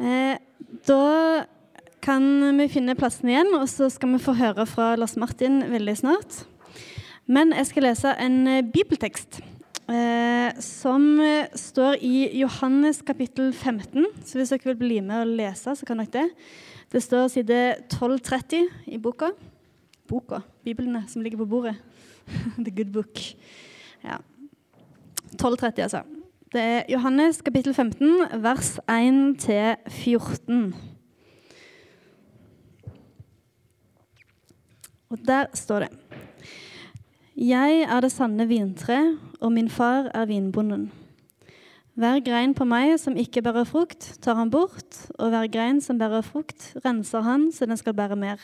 Eh, da kan vi finne plassen igjen, og så skal vi få høre fra Lars Martin veldig snart. Men jeg skal lese en eh, bibeltekst eh, som står i Johannes kapittel 15. Så hvis dere vil bli med og lese, så kan dere det. Det står side 1230 i boka. Boka. Biblene som ligger på bordet. The good book. Ja. 1230, altså. Det er Johannes kapittel 15, vers 1-14. Og der står det Jeg er det sanne vintre, og min far er vinbonden. Hver grein på meg som ikke bærer frukt, tar han bort, og hver grein som bærer frukt, renser han så den skal bære mer.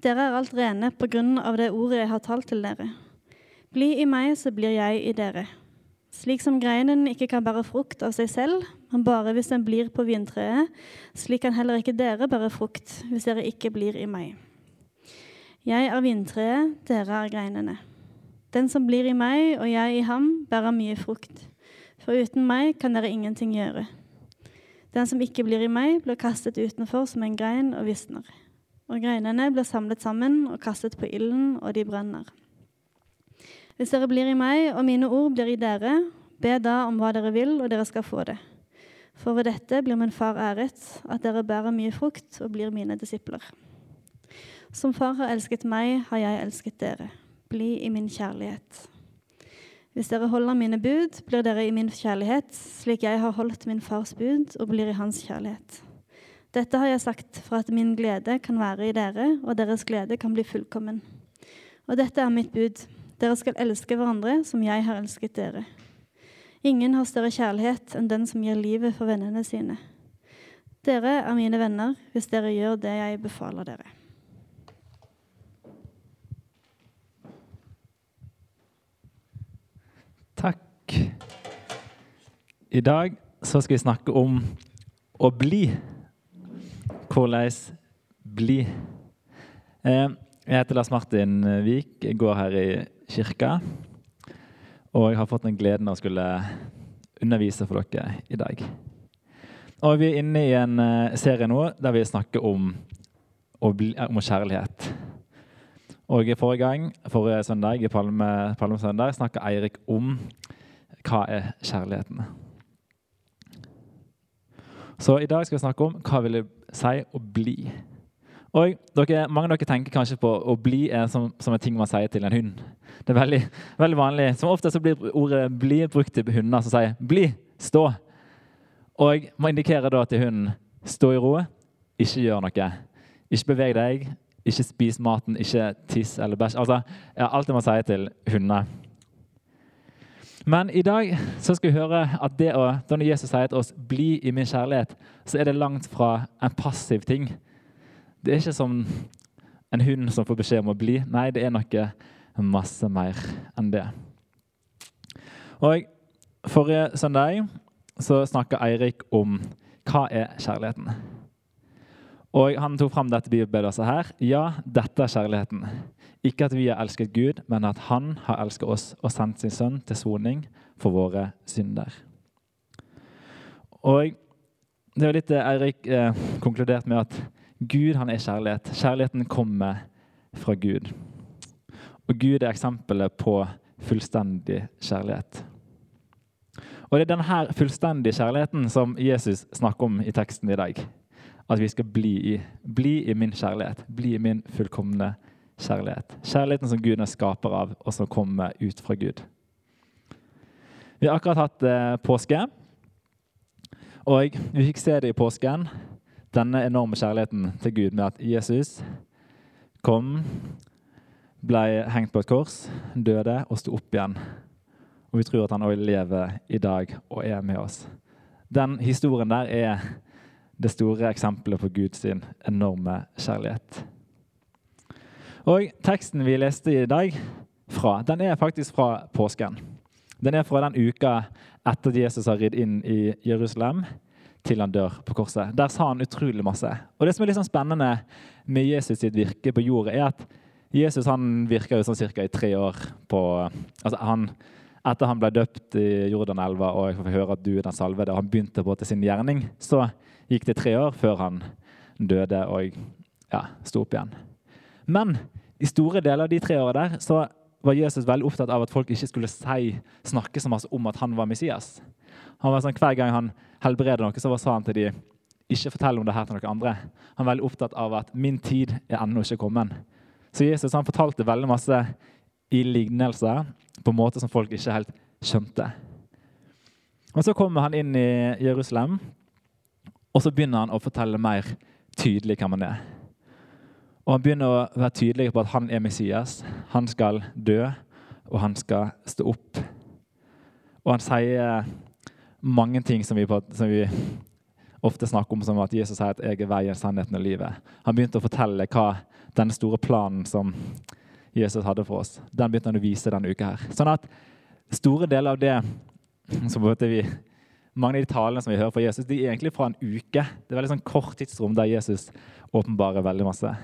Dere er alt rene på grunn av det ordet jeg har talt til dere. Bli i meg, så blir jeg i dere. Slik som greinen ikke kan bære frukt av seg selv, men bare hvis den blir på vintreet, slik kan heller ikke dere bære frukt hvis dere ikke blir i meg. Jeg er vintreet, dere er greinene. Den som blir i meg og jeg i ham, bærer mye frukt. For uten meg kan dere ingenting gjøre. Den som ikke blir i meg, blir kastet utenfor som en grein og visner. Og greinene blir samlet sammen og kastet på ilden, og de brenner. Hvis dere blir i meg, og mine ord blir i dere, be da om hva dere vil, og dere skal få det. For ved dette blir min far æret, at dere bærer mye frukt og blir mine disipler. Som far har elsket meg, har jeg elsket dere. Bli i min kjærlighet. Hvis dere holder mine bud, blir dere i min kjærlighet, slik jeg har holdt min fars bud og blir i hans kjærlighet. Dette har jeg sagt for at min glede kan være i dere, og deres glede kan bli fullkommen. Og dette er mitt bud. Dere skal elske hverandre som jeg har elsket dere. Ingen har større kjærlighet enn den som gir livet for vennene sine. Dere er mine venner hvis dere gjør det jeg befaler dere. Takk. I dag så skal vi snakke om å bli. Hvordan bli. Eh, jeg heter Lars Martin Wiik, går her i kirka. Og jeg har fått den gleden av å skulle undervise for dere i dag. Og Vi er inne i en eh, serie nå der vi snakker om, om kjærlighet. Og Forrige gang, forrige søndag, i Palme, Palmesøndag snakka Eirik om hva er kjærligheten. Så i dag skal vi snakke om hva vil det si å bli. Og dere, Mange av dere tenker kanskje på å bli er som, som en ting man sier til en hund. Det er veldig, veldig vanlig. Som ofte så blir ordet 'bli' brukt til hunder som sier 'bli', 'stå'. Og man indikerer da til hunden 'stå i ro', ikke gjør noe. Ikke beveg deg, ikke spis maten, ikke tiss eller bæsj. Altså, ja, alt det man sier til hunder. Men i dag så skal vi høre at det å, når Jesus sier til oss 'bli i min kjærlighet', så er det langt fra en passiv ting. Det er ikke som en hund som får beskjed om å bli. Nei, det er noe masse mer enn det. Og Forrige søndag så snakka Eirik om hva er kjærligheten. Og Han tok fram dette bibelbildet her. Ja, dette er kjærligheten. Ikke at vi har elsket Gud, men at Han har elsket oss og sendt sin sønn til soning for våre synder. Og Det er litt det Eirik eh, konkluderte med, at Gud han er kjærlighet. Kjærligheten kommer fra Gud. Og Gud er eksempelet på fullstendig kjærlighet. Og Det er denne fullstendige kjærligheten som Jesus snakker om i teksten i dag at vi skal bli i. Bli i min kjærlighet. Bli i min fullkomne kjærlighet. Kjærligheten som Gud er skaper av, og som kommer ut fra Gud. Vi har akkurat hatt eh, påske, og vi fikk se det i påsken. Denne enorme kjærligheten til Gud med at Jesus kom, ble hengt på et kors, døde og sto opp igjen. Og vi tror at han også lever i dag og er med oss. Den historien der er det store eksempelet på Guds enorme kjærlighet. Og Teksten vi leste i dag, fra, den er faktisk fra påsken. Den er fra den uka etter at Jesus har ridd inn i Jerusalem, til han dør på korset. Der sa han utrolig masse. Og Det som er litt sånn spennende med Jesus sitt virke på jorda, er at Jesus han virka sånn cirka i tre år på altså Han etter han ble døpt i Jordanelva og jeg får høre at du er den salvede, og han begynte på til sin gjerning, så gikk det tre år før han døde og ja, sto opp igjen. Men i store deler av de tre årene der så var Jesus veldig opptatt av at folk ikke skulle si, snakke så masse om at han var Messias. Han var sånn, Hver gang han helbreder noe, så sa han til dem ikke fortell om det her til noen andre. Han var veldig opptatt av at min tid er ennå ikke kommet. Så Jesus han fortalte veldig masse i lignelser på en måte som folk ikke helt skjønte. Og Så kommer han inn i Jerusalem, og så begynner han å fortelle mer tydelig hvem han er. Og Han begynner å være tydelig på at han er Messias. Han skal dø, og han skal stå opp. Og han sier mange ting som vi, som vi ofte snakker om som at Jesus sier at 'jeg er veien, sannheten og livet'. Han begynte å fortelle hva den store planen som Jesus hadde for oss, den begynte han å vise denne uka. her. Sånn at store deler av det som vi, mange av de talene som vi hører fra Jesus, de er egentlig fra en uke. Det er veldig sånn kort tidsrom der Jesus åpenbarer veldig masse.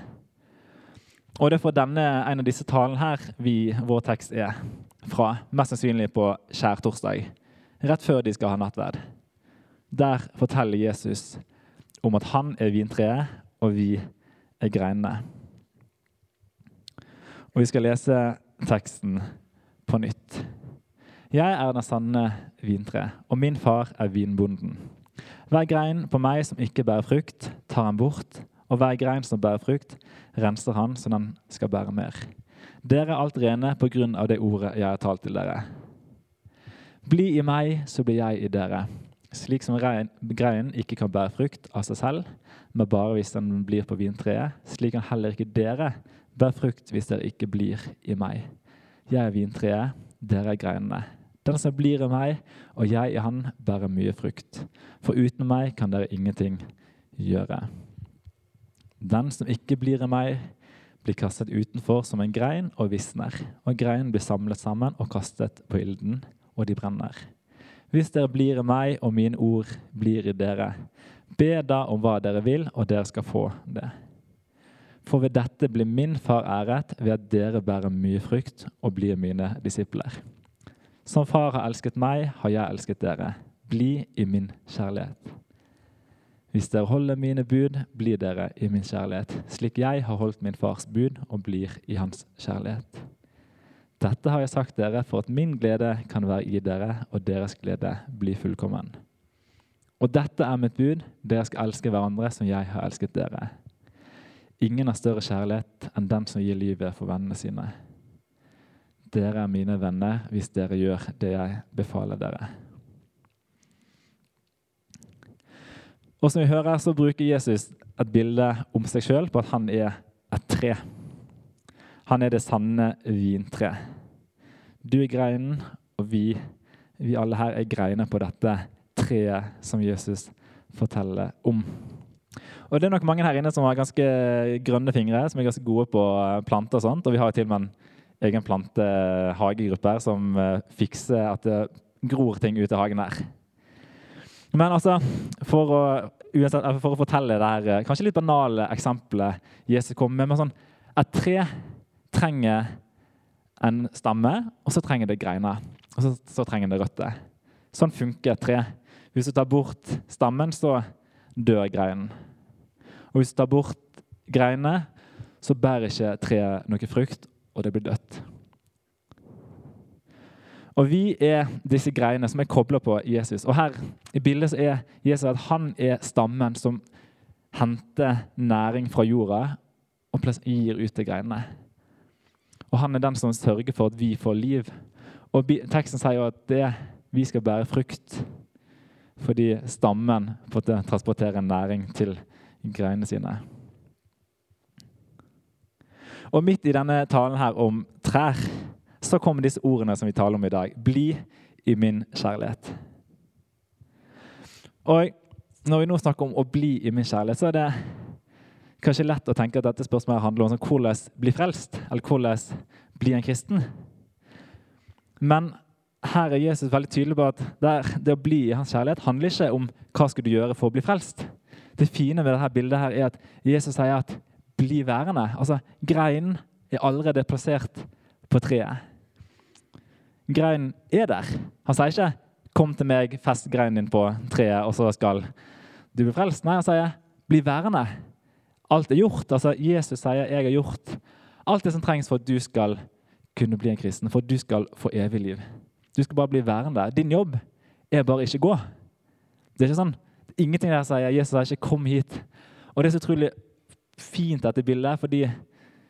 Og det er for denne, en av disse talene her vi, vår tekst er fra. Mest sannsynlig på skjærtorsdag, rett før de skal ha nattverd. Der forteller Jesus om at han er vintreet, og vi er greinene. Og Vi skal lese teksten på nytt. Jeg er den sanne vintre, og min far er vinbonden. Hver grein på meg som ikke bærer frukt, tar han bort, og hver grein som bærer frukt, renser han så den skal bære mer. Dere er alt rene på grunn av det ordet jeg har talt til dere. Bli i meg, så blir jeg i dere. Slik som greinen ikke kan bære frukt av seg selv, men bare hvis den blir på vintreet, slik kan heller ikke dere bære frukt hvis dere ikke blir i meg. Jeg er vintreet, dere er greinene. Den som blir i meg, og jeg i han, bærer mye frukt. For uten meg kan dere ingenting gjøre. Den som ikke blir i meg, blir kastet utenfor som en grein og visner. Og greinen blir samlet sammen og kastet på ilden, og de brenner. Hvis dere blir i meg, og mine ord blir i dere, be da om hva dere vil, og dere skal få det. For ved dette blir min far æret, ved at dere bærer mye frukt og blir mine disipler. Som far har elsket meg, har jeg elsket dere. Bli i min kjærlighet. Hvis dere holder mine bud, blir dere i min kjærlighet, slik jeg har holdt min fars bud og blir i hans kjærlighet. Dette har jeg sagt dere for at min glede kan være i dere, og deres glede blir fullkommen. Og dette er mitt bud, dere skal elske hverandre som jeg har elsket dere. Ingen har større kjærlighet enn den som gir livet for vennene sine. Dere er mine venner hvis dere gjør det jeg befaler dere. Og som vi hører, så bruker Jesus et bilde om seg sjøl på at han er et tre. Han er det sanne vintre. Du er greinen, og vi, vi alle her er greiner på dette treet som Jesus forteller om. Og Det er nok mange her inne som har ganske grønne fingre, som er ganske gode på planter. Og sånt, og vi har til og med en egen plantehagegruppe her som eh, fikser at det gror ting ut i hagen her. Men altså, for å, for å fortelle det her eh, kanskje litt banale eksempelet Jesus kom med, med sånn, et tre trenger en stamme, og så trenger det greiner. Og så, så trenger det røtter. Sånn funker et tre. Hvis du tar bort stammen, så dør greinen. Og hvis du tar bort greinene, så bærer ikke treet noe frukt, og det blir dødt. Og Vi er disse greiene som er kobla på Jesus. Og her i bildet så er Jesus at han er stammen som henter næring fra jorda og gir ut til greinene. Og han er den som sørger for at vi får liv. Og Teksten sier jo at det, vi skal bære frukt fordi stammen transporterer næring til greinene sine. Og Midt i denne talen her om trær så kommer disse ordene som vi taler om i dag. Bli i min kjærlighet. Og Når vi nå snakker om å bli i min kjærlighet, så er det kanskje lett å tenke at dette spørsmålet handler om sånn, hvordan bli frelst, eller hvordan bli en kristen. Men her er Jesus veldig tydelig på at det å bli i hans kjærlighet handler ikke om hva skal du gjøre for å bli frelst. Det fine ved dette bildet her er at Jesus sier at 'bli værende'. Altså, Greinen er allerede plassert på treet. Greinen er der. Han sier ikke 'kom til meg, fest greinen din på treet, og så skal du bli frelst'. Nei, han sier 'bli værende'. Alt er gjort. Altså, Jesus sier 'jeg har gjort alt det som trengs for at du skal kunne bli en kristen', for at du skal få evig liv. Du skal bare bli værende. Din jobb er bare ikke gå. Det er ikke sånn, Ingenting der sier Jesus sier ikke 'kom hit'. Og Det er så utrolig fint, dette bildet, fordi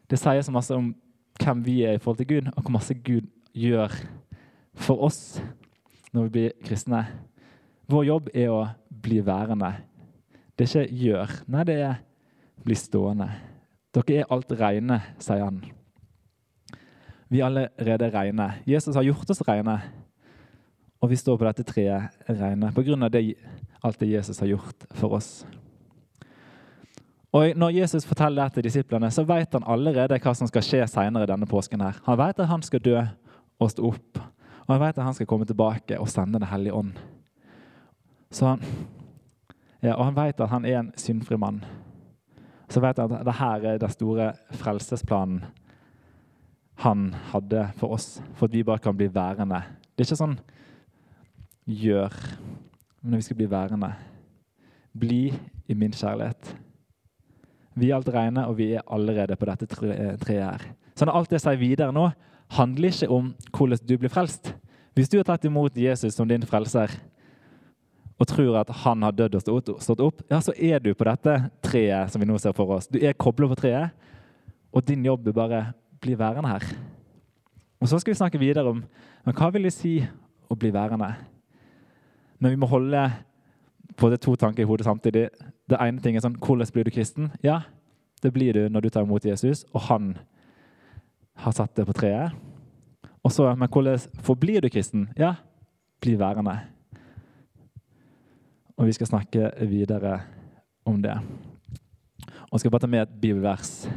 det sier så masse om hvem vi er i forhold til Gud, og hvor masse Gud gjør for oss når vi blir kristne. Vår jobb er å bli værende. Det er ikke 'gjør'. Nei, det er 'bli stående'. Dere er alt reine, sier han. Vi er allerede reine. Jesus har gjort oss reine. Og vi står på dette treet reine pga. Det, alt det Jesus har gjort for oss. Og Når Jesus forteller det til disiplene, så vet han allerede hva som skal skje senere denne påsken. her. Han vet at han skal dø og stå opp. Og han vet at han skal komme tilbake og sende Den hellige ånd. Så han, ja, og han vet at han er en syndfri mann. Så vet han at dette er den store frelsesplanen han hadde for oss, for at vi bare kan bli værende. Det er ikke sånn gjør, men vi skal bli værende. Bli i min kjærlighet. Vi er alt rene, og vi er allerede på dette treet her. Så når alt det sier videre nå, handler ikke om hvordan du blir frelst. Hvis du har tatt imot Jesus som din frelser og tror at han har dødd og stått opp, ja, så er du på dette treet som vi nå ser for oss. Du er koblet på treet, og din jobb er bare bli værende her. Og Så skal vi snakke videre om men hva vil det si å bli værende. Men vi må holde på det to tanker i hodet samtidig. Det ene ting er sånn Hvordan blir du kristen? Ja, det blir du når du tar imot Jesus, og han har satt det på treet. Og så, Men hvordan forblir du kristen? Ja, bli værende. Og vi skal snakke videre om det. Og skal bare ta med et bibelvers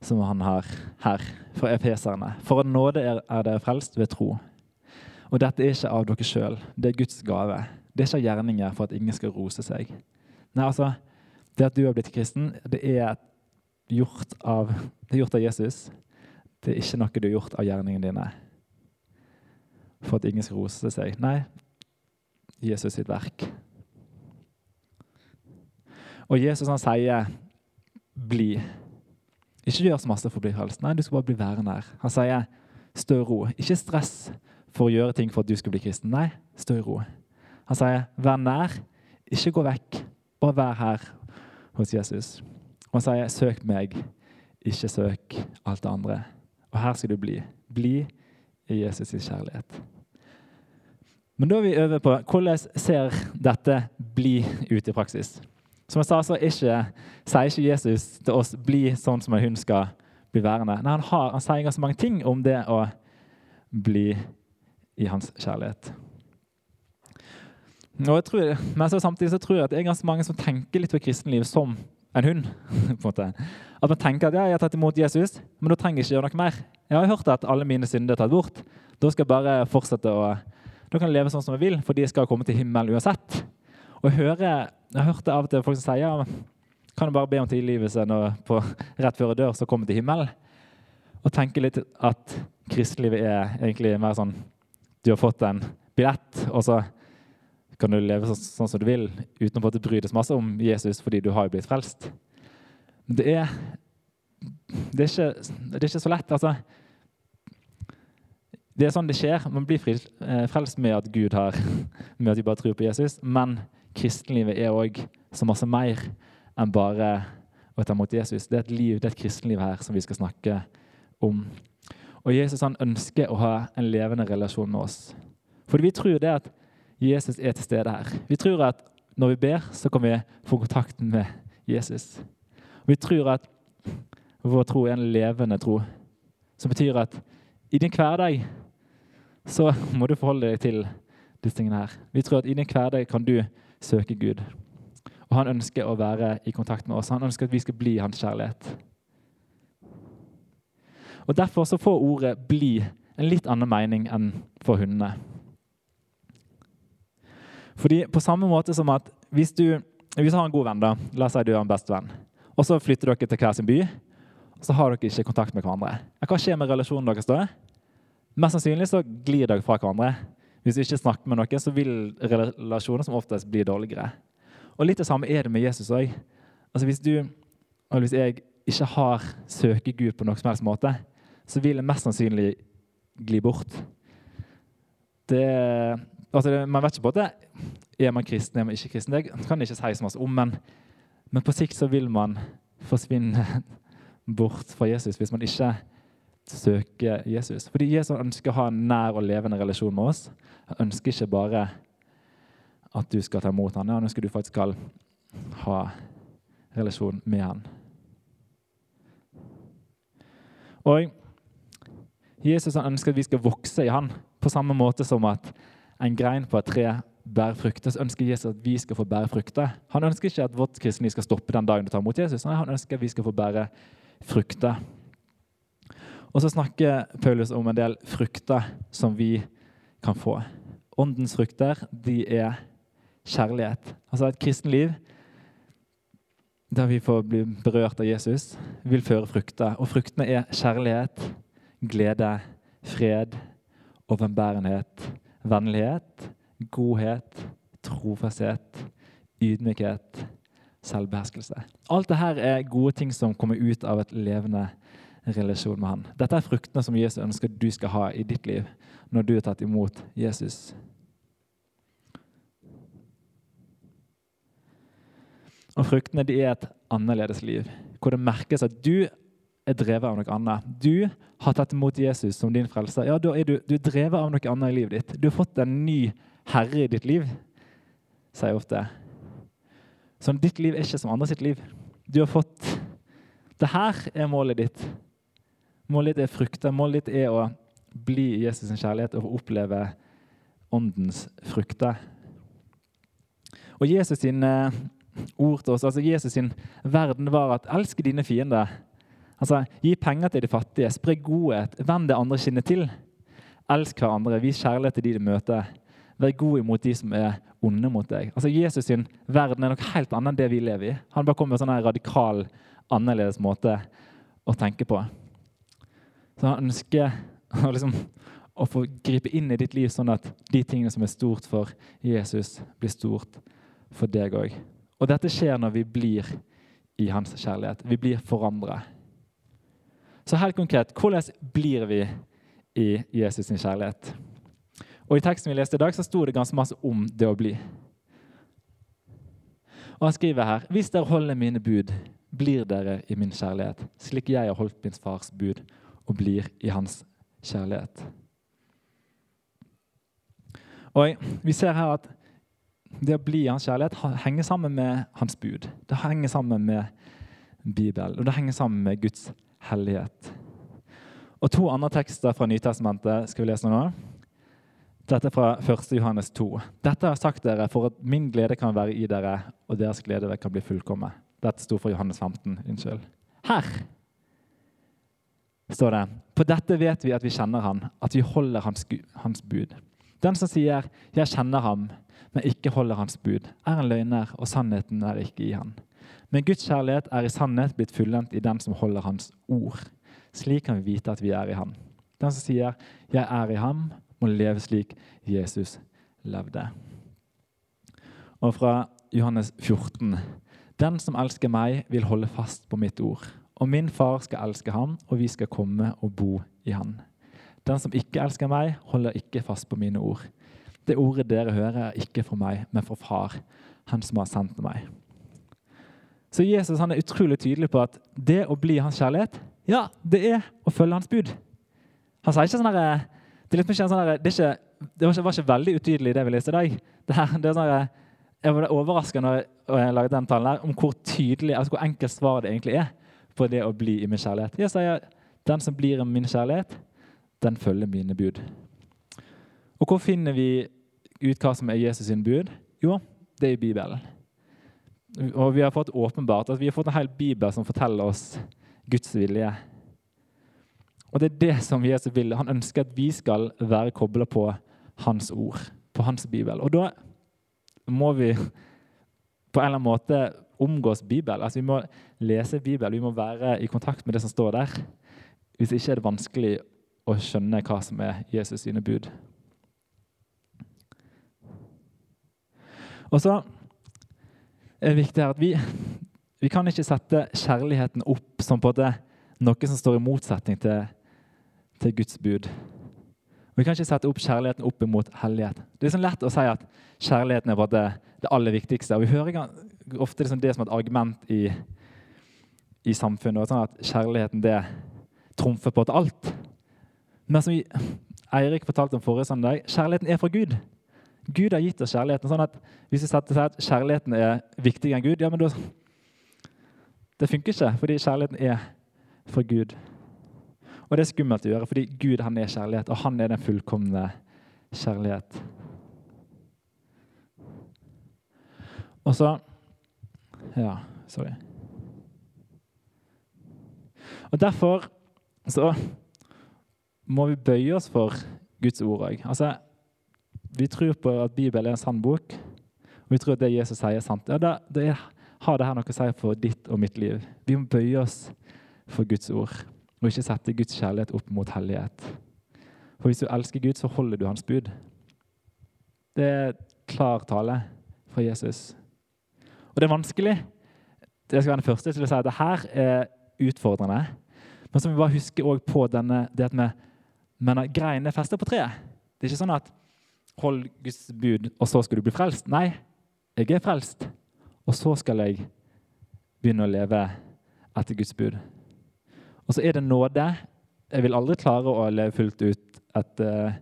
som han har her, fra efeserne. For at nåde er, er dere frelst ved tro. Og dette er ikke av dere sjøl, det er Guds gave. Det er ikke av gjerninger for at ingen skal rose seg. Nei, altså, Det at du har blitt kristen, det er gjort av, det er gjort av Jesus. Det er ikke noe du har gjort av gjerningene dine for at ingen skal rose seg. Nei, Jesus sitt verk. Og Jesus han sier 'bli'. Ikke gjør så masse for å bli frelst. Nei, du skal bare bli værende her. Han sier 'stå i ro'. Ikke stress for å gjøre ting for at du skal bli kristen. Nei, stå i ro. Han sier 'vær nær', ikke gå vekk. Bare vær her hos Jesus. Og han sier 'søk meg, ikke søk alt det andre'. Og her skal du bli. Bli i Jesus' kjærlighet. Men da er vi over på hvordan ser dette bli ut i praksis. Som jeg sa, så ikke, sier ikke Jesus til oss 'bli sånn som en hund skal bli værende'. Nei, han, har, han sier ganske mange ting om det å bli i hans kjærlighet. Og jeg tror, men så samtidig så tror jeg at det er ganske mange som tenker litt på kristenlivet som en hund. på en måte. At man tenker at ja, jeg har tatt imot Jesus, men da trenger jeg ikke gjøre noe mer. Jeg har hørt at alle mine synder er tatt bort. Da skal jeg bare fortsette å da kan jeg leve sånn som jeg vil, for de skal komme til himmelen uansett. Og jeg hører jeg har hørt det av og til folk som sier ja, kan du bare be om tilgivelse når på, rett før jeg dør, så kommer til himmelen. Og tenke litt at kristelivet er egentlig mer sånn Du har fått en billett, og så kan du leve sånn, sånn som du vil uten å bry deg så masse om Jesus fordi du har jo blitt frelst. Men det er, det er, ikke, det er ikke så lett. altså. Det er sånn det skjer. Man blir eh, frelst med at Gud har, med at vi bare tror på Jesus. Men kristenlivet er òg så masse mer enn bare å ta imot Jesus. Det er et liv, det er et kristenliv her som vi skal snakke om. Og Jesus han ønsker å ha en levende relasjon med oss. For vi tror det at Jesus er til stede her. Vi tror at når vi ber, så kan vi få kontakt med Jesus. Vi tror at vår tro er en levende tro, som betyr at i din hverdag så må du forholde deg til disse tingene her. Vi tror at i din hverdag kan du søke Gud. Og han ønsker å være i kontakt med oss. Han ønsker at vi skal bli hans kjærlighet. Og Derfor så får ordet 'bli' en litt annen mening enn for hundene. Fordi på samme måte som at hvis du, hvis du har en god venn, da, la oss si du har en bestevenn, og så flytter dere til hver sin by, så har dere ikke kontakt med hverandre. Hva skjer med relasjonen deres da? Mest sannsynlig så glir dere fra hverandre. Hvis du ikke snakker med noen, så vil relasjoner som oftest bli dårligere. Og litt det samme er det med Jesus òg. Altså hvis, du, eller hvis jeg ikke har søker Gud på noen som helst måte, så vil jeg mest sannsynlig gli bort. Det, altså man vet ikke på det er man kristen, er man ikke kristen. Det kan ikke si så mye om, men, men på sikt så vil man forsvinne bort fra Jesus hvis man ikke søker Jesus. Fordi Jesus ønsker å ha en nær og levende relasjon med oss. Han ønsker ikke bare at du skal ta imot ham, han ønsker du faktisk skal ha relasjon med ham. Og Jesus ønsker at vi skal vokse i han, på samme måte som at en grein på et tre bærer frukter, så ønsker Jesus at vi skal få bære frukter. Han ønsker ikke at vårt kristne skal stoppe den dagen du tar imot Jesus. Nei, han ønsker at vi skal få bære frukter. Og så snakker Paulus om en del frukter som vi kan få. Åndens frukter de er kjærlighet. Altså et kristenliv der vi får bli berørt av Jesus, vil føre frukter. Og fruktene er kjærlighet, glede, fred, overbærenhet, vennlighet, godhet, trofasthet, ydmykhet, selvbeherskelse. Alt dette er gode ting som kommer ut av et levende relasjon med Han. Dette er fruktene som Jesus ønsker du skal ha i ditt liv når du har tatt imot Jesus. Og Fruktene de er et annerledes liv, hvor det merkes at du er drevet av noe annet. Du har tatt imot Jesus som din frelser. Ja, Da er du, du er drevet av noe annet i livet ditt. Du har fått en ny herre i ditt liv, sier jeg ofte. Så ditt liv er ikke som andre sitt liv. Du har fått Det her er målet ditt. Målet ditt er frukter. Målet ditt er å bli i Jesus' kjærlighet og oppleve åndens frukter. Og Jesus sin ord til oss. Altså Jesus sin verden var at 'elsk dine fiender'. Altså, Gi penger til de fattige, spre godhet, vend det andre kinnet til. Elsk hverandre, vis kjærlighet til de du møter. Vær god imot de som er onde mot deg. Altså, Jesus sin verden er noe helt annet enn det vi lever i. Han bare kommer med en sånn radikal, annerledes måte å tenke på. Så han ønsker å, liksom, å få gripe inn i ditt liv sånn at de tingene som er stort for Jesus, blir stort for deg òg. Og dette skjer når vi blir i hans kjærlighet. Vi blir forandret. Så helt konkret, hvordan blir vi i Jesus' sin kjærlighet? Og I teksten vi leste i dag, så sto det ganske masse om det å bli. Og Han skriver her.: Hvis dere holder mine bud, blir dere i min kjærlighet, slik jeg har holdt min fars bud og blir i hans kjærlighet. Og Vi ser her at det å bli i hans kjærlighet henger sammen med hans bud. Det henger sammen med Bibelen, og det henger sammen med Guds hellighet. Og To andre tekster fra Nytestamentet skal vi lese nå. Dette er fra 1. Johannes 2. Dette har jeg sagt dere for at min glede kan være i dere, og deres glede kan bli fullkommen. Dette sto for Johannes 15. Unnskyld. Her står det På dette vet vi at vi kjenner han, at vi holder hans, hans bud. Den som sier 'Jeg kjenner ham', men ikke holder hans bud, er en løgner, og sannheten er ikke i han. Men Guds kjærlighet er i sannhet blitt fullendt i den som holder hans ord. Slik kan vi vite at vi er i ham. Den som sier 'Jeg er i ham', må leve slik Jesus levde. Og fra Johannes 14.: Den som elsker meg, vil holde fast på mitt ord. Og min far skal elske ham, og vi skal komme og bo i han. Den som ikke elsker meg, holder ikke fast på mine ord. Det ordet dere hører, er ikke fra meg, men fra Far, han som har sendt meg. Så Jesus han er utrolig tydelig på at det å bli hans kjærlighet, ja, det er å følge hans bud. Han sier ikke sånn her, det, sånn det, det var, ikke, veldig utydelig, det vi leste i dag. Det, her, det er sånn her, jeg var overraska når jeg laget den talen her, om hvor tydelig, altså hvor enkelt svaret det egentlig er på det å bli i min kjærlighet. Jeg sier den som blir i min kjærlighet, den følger mine bud. Og hvor finner vi ut hva som er Jesus sin bud? Jo, det er i Bibelen. Og vi har fått åpenbart at vi har fått en hel bibel som forteller oss Guds vilje. Og det er det som Jesus vil. Han ønsker at vi skal være kobla på hans ord, på hans bibel. Og da må vi på en eller annen måte omgås Bibel. Altså Vi må lese Bibel, vi må være i kontakt med det som står der. Hvis ikke er det vanskelig å skjønne hva som er Jesus sine bud. Og så er viktig her at vi, vi kan ikke sette kjærligheten opp som noe som står i motsetning til, til Guds bud. Vi kan ikke sette opp kjærligheten opp imot hellighet. Det er sånn lett å si at kjærligheten er det, det aller viktigste. Og Vi hører ofte det som, det som et argument i, i samfunnet. Sånn at kjærligheten det trumfer på til alt. Men som vi, Eirik fortalte om forrige søndag, kjærligheten er fra Gud. Gud har gitt oss kjærligheten. sånn at Hvis vi setter seg at kjærligheten er viktigere enn Gud, ja, men da, det funker ikke, fordi kjærligheten er fra Gud. Og det er skummelt å gjøre, fordi Gud han er kjærlighet, og han er den fullkomne kjærlighet. Og så Ja, sorry. Og Derfor så må vi bøye oss for Guds ord òg. Altså, vi tror på at Bibelen er en sann bok, og vi tror at det Jesus sier, er sant. Ja, da, det er, har det her noe å si for ditt og mitt liv. Vi må bøye oss for Guds ord, og ikke sette Guds kjærlighet opp mot hellighet. For hvis du elsker Gud, så holder du hans bud. Det er klar tale fra Jesus. Og det er vanskelig. Jeg skal være den første til å si at det her er utfordrende. Men så må vi bare huske på denne, det at vi mener greinene er festet på treet. Det er ikke sånn at hold Guds bud, og så skal du bli frelst. Nei, jeg er frelst, og så skal jeg begynne å leve etter Guds bud. Og så er det nåde. Jeg vil aldri klare å leve fullt ut et uh,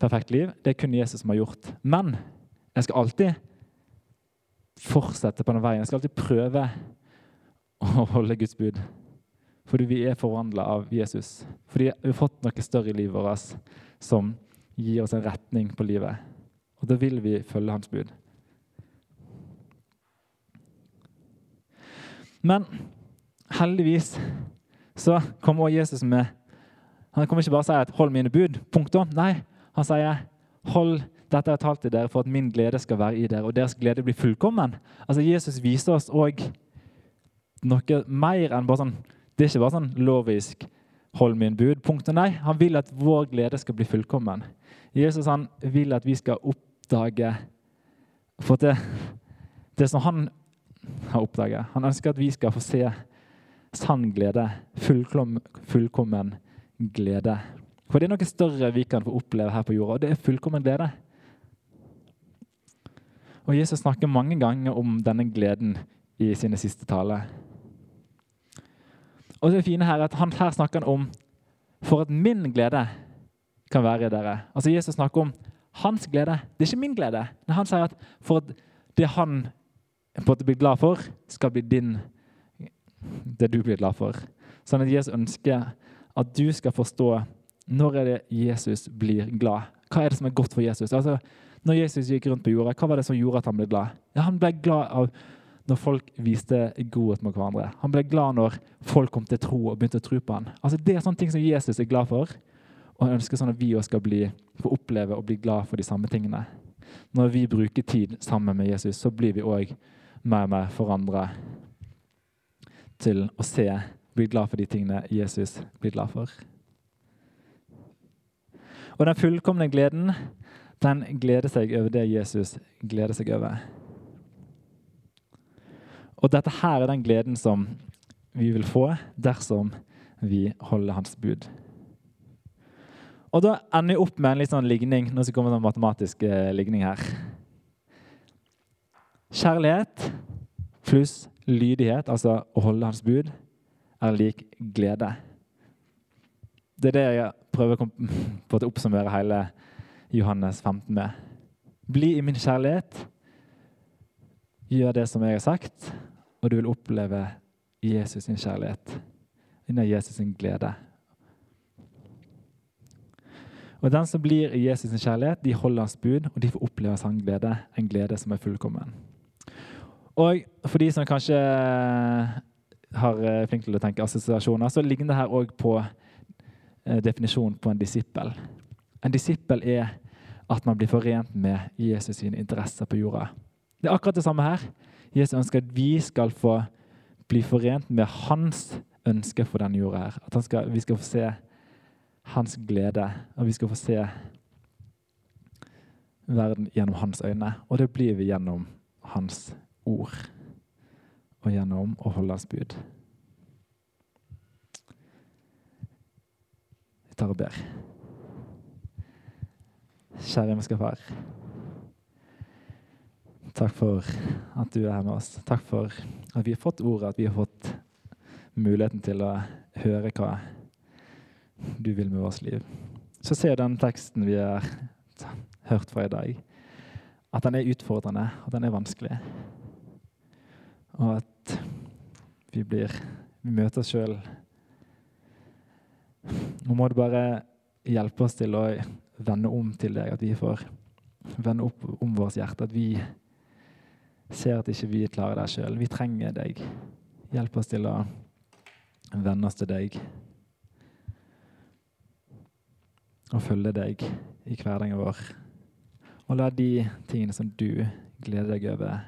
perfekt liv. Det er kun Jesus som har gjort. Men jeg skal alltid fortsette på den veien. Jeg skal alltid prøve å holde Guds bud. Fordi vi er forvandla av Jesus. Fordi vi har fått noe større i livet vårt som gir oss en retning på livet. Og da vil vi følge hans bud. Men heldigvis så kommer også Jesus med Han kommer ikke bare og sier at 'hold mine bud'. Punktum. Nei, han sier 'hold dette jeg har talt til dere for at min glede skal være i dere', og deres glede blir fullkommen. Altså Jesus viser oss òg noe mer enn bare sånn Det er ikke bare sånn lovisk 'hold min bud'. Punktum. Nei, han vil at vår glede skal bli fullkommen. Jesus han vil at vi skal oppdage For det, det som han har oppdaget Han ønsker at vi skal få se sann glede, fullkom, fullkommen glede. For det er noe større vi kan få oppleve her på jorda, og det er fullkommen glede. Og Jesus snakker mange ganger om denne gleden i sine siste taler. Og det fine her er at han her snakker han om for at min glede kan være i dere. Altså Jesus snakker om hans glede. Det er ikke min glede. Men han sier at for at det han på en blir glad for, skal bli din det du blir glad for. Sånn at Jesus ønsker at du skal forstå når er det Jesus blir glad. Hva er det som er godt for Jesus? Altså, når Jesus gikk rundt på jorda, hva var det som gjorde at han ble glad? Ja, han ble glad av når folk viste godhet mot hverandre. Han ble glad når folk kom til tro og begynte å tro på ham. Altså, det er sånne ting som Jesus er glad for. Og han ønsker sånn at vi også skal bli, få oppleve og bli glad for de samme tingene. Når vi bruker tid sammen med Jesus, så blir vi òg mer og mer forandra til å se og bli glad for de tingene Jesus blir glad for. Og den fullkomne gleden, den gleder seg over det Jesus gleder seg over. Og dette her er den gleden som vi vil få dersom vi holder hans bud. Og da ender vi opp med en litt sånn ligning. Nå skal komme en matematisk eh, ligning her. Kjærlighet pluss lydighet, altså å holde hans bud, er lik glede. Det er det jeg prøver å oppsummere hele Johannes 15 med. Bli i min kjærlighet. Gjør det som jeg har sagt, og du vil oppleve Jesus sin kjærlighet. under Jesus sin glede og Den som blir i Jesus' sin kjærlighet, de holder hans bud, og de får oppleve hans glede. En glede som er fullkommen. Og for de som kanskje har eh, flink til å tenke assosiasjoner, så ligner det her òg på eh, definisjonen på en disippel. En disippel er at man blir forent med Jesus' sine interesser på jorda. Det er akkurat det samme her. Jesus ønsker at vi skal få bli forent med hans ønske for denne jorda. her. At skal, vi skal få se hans glede, og vi skal få se verden gjennom hans øyne. Og det blir vi gjennom hans ord og gjennom å holde hans bud. Vi tar og ber. Kjære himmelske Far. Takk for at du er her med oss. Takk for at vi har fått ordet, at vi har fått muligheten til å høre hva du vil med vårt liv. Så ser den teksten vi har hørt fra i dag, at den er utfordrende, at den er vanskelig. Og at vi blir Vi møter oss sjøl. Nå må du bare hjelpe oss til å vende om til deg, at vi får vende opp om vårt hjerte. At vi ser at ikke vi klarer det sjøl. Vi trenger deg. Hjelp oss til å vende oss til deg. Og følge deg i hverdagen vår. Og la de tingene som du gleder deg over,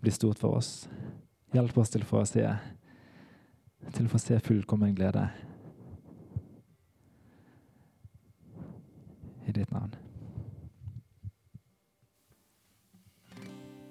bli stort for oss. Hjelp oss til å få se, til å få se fullkommen glede. I ditt navn.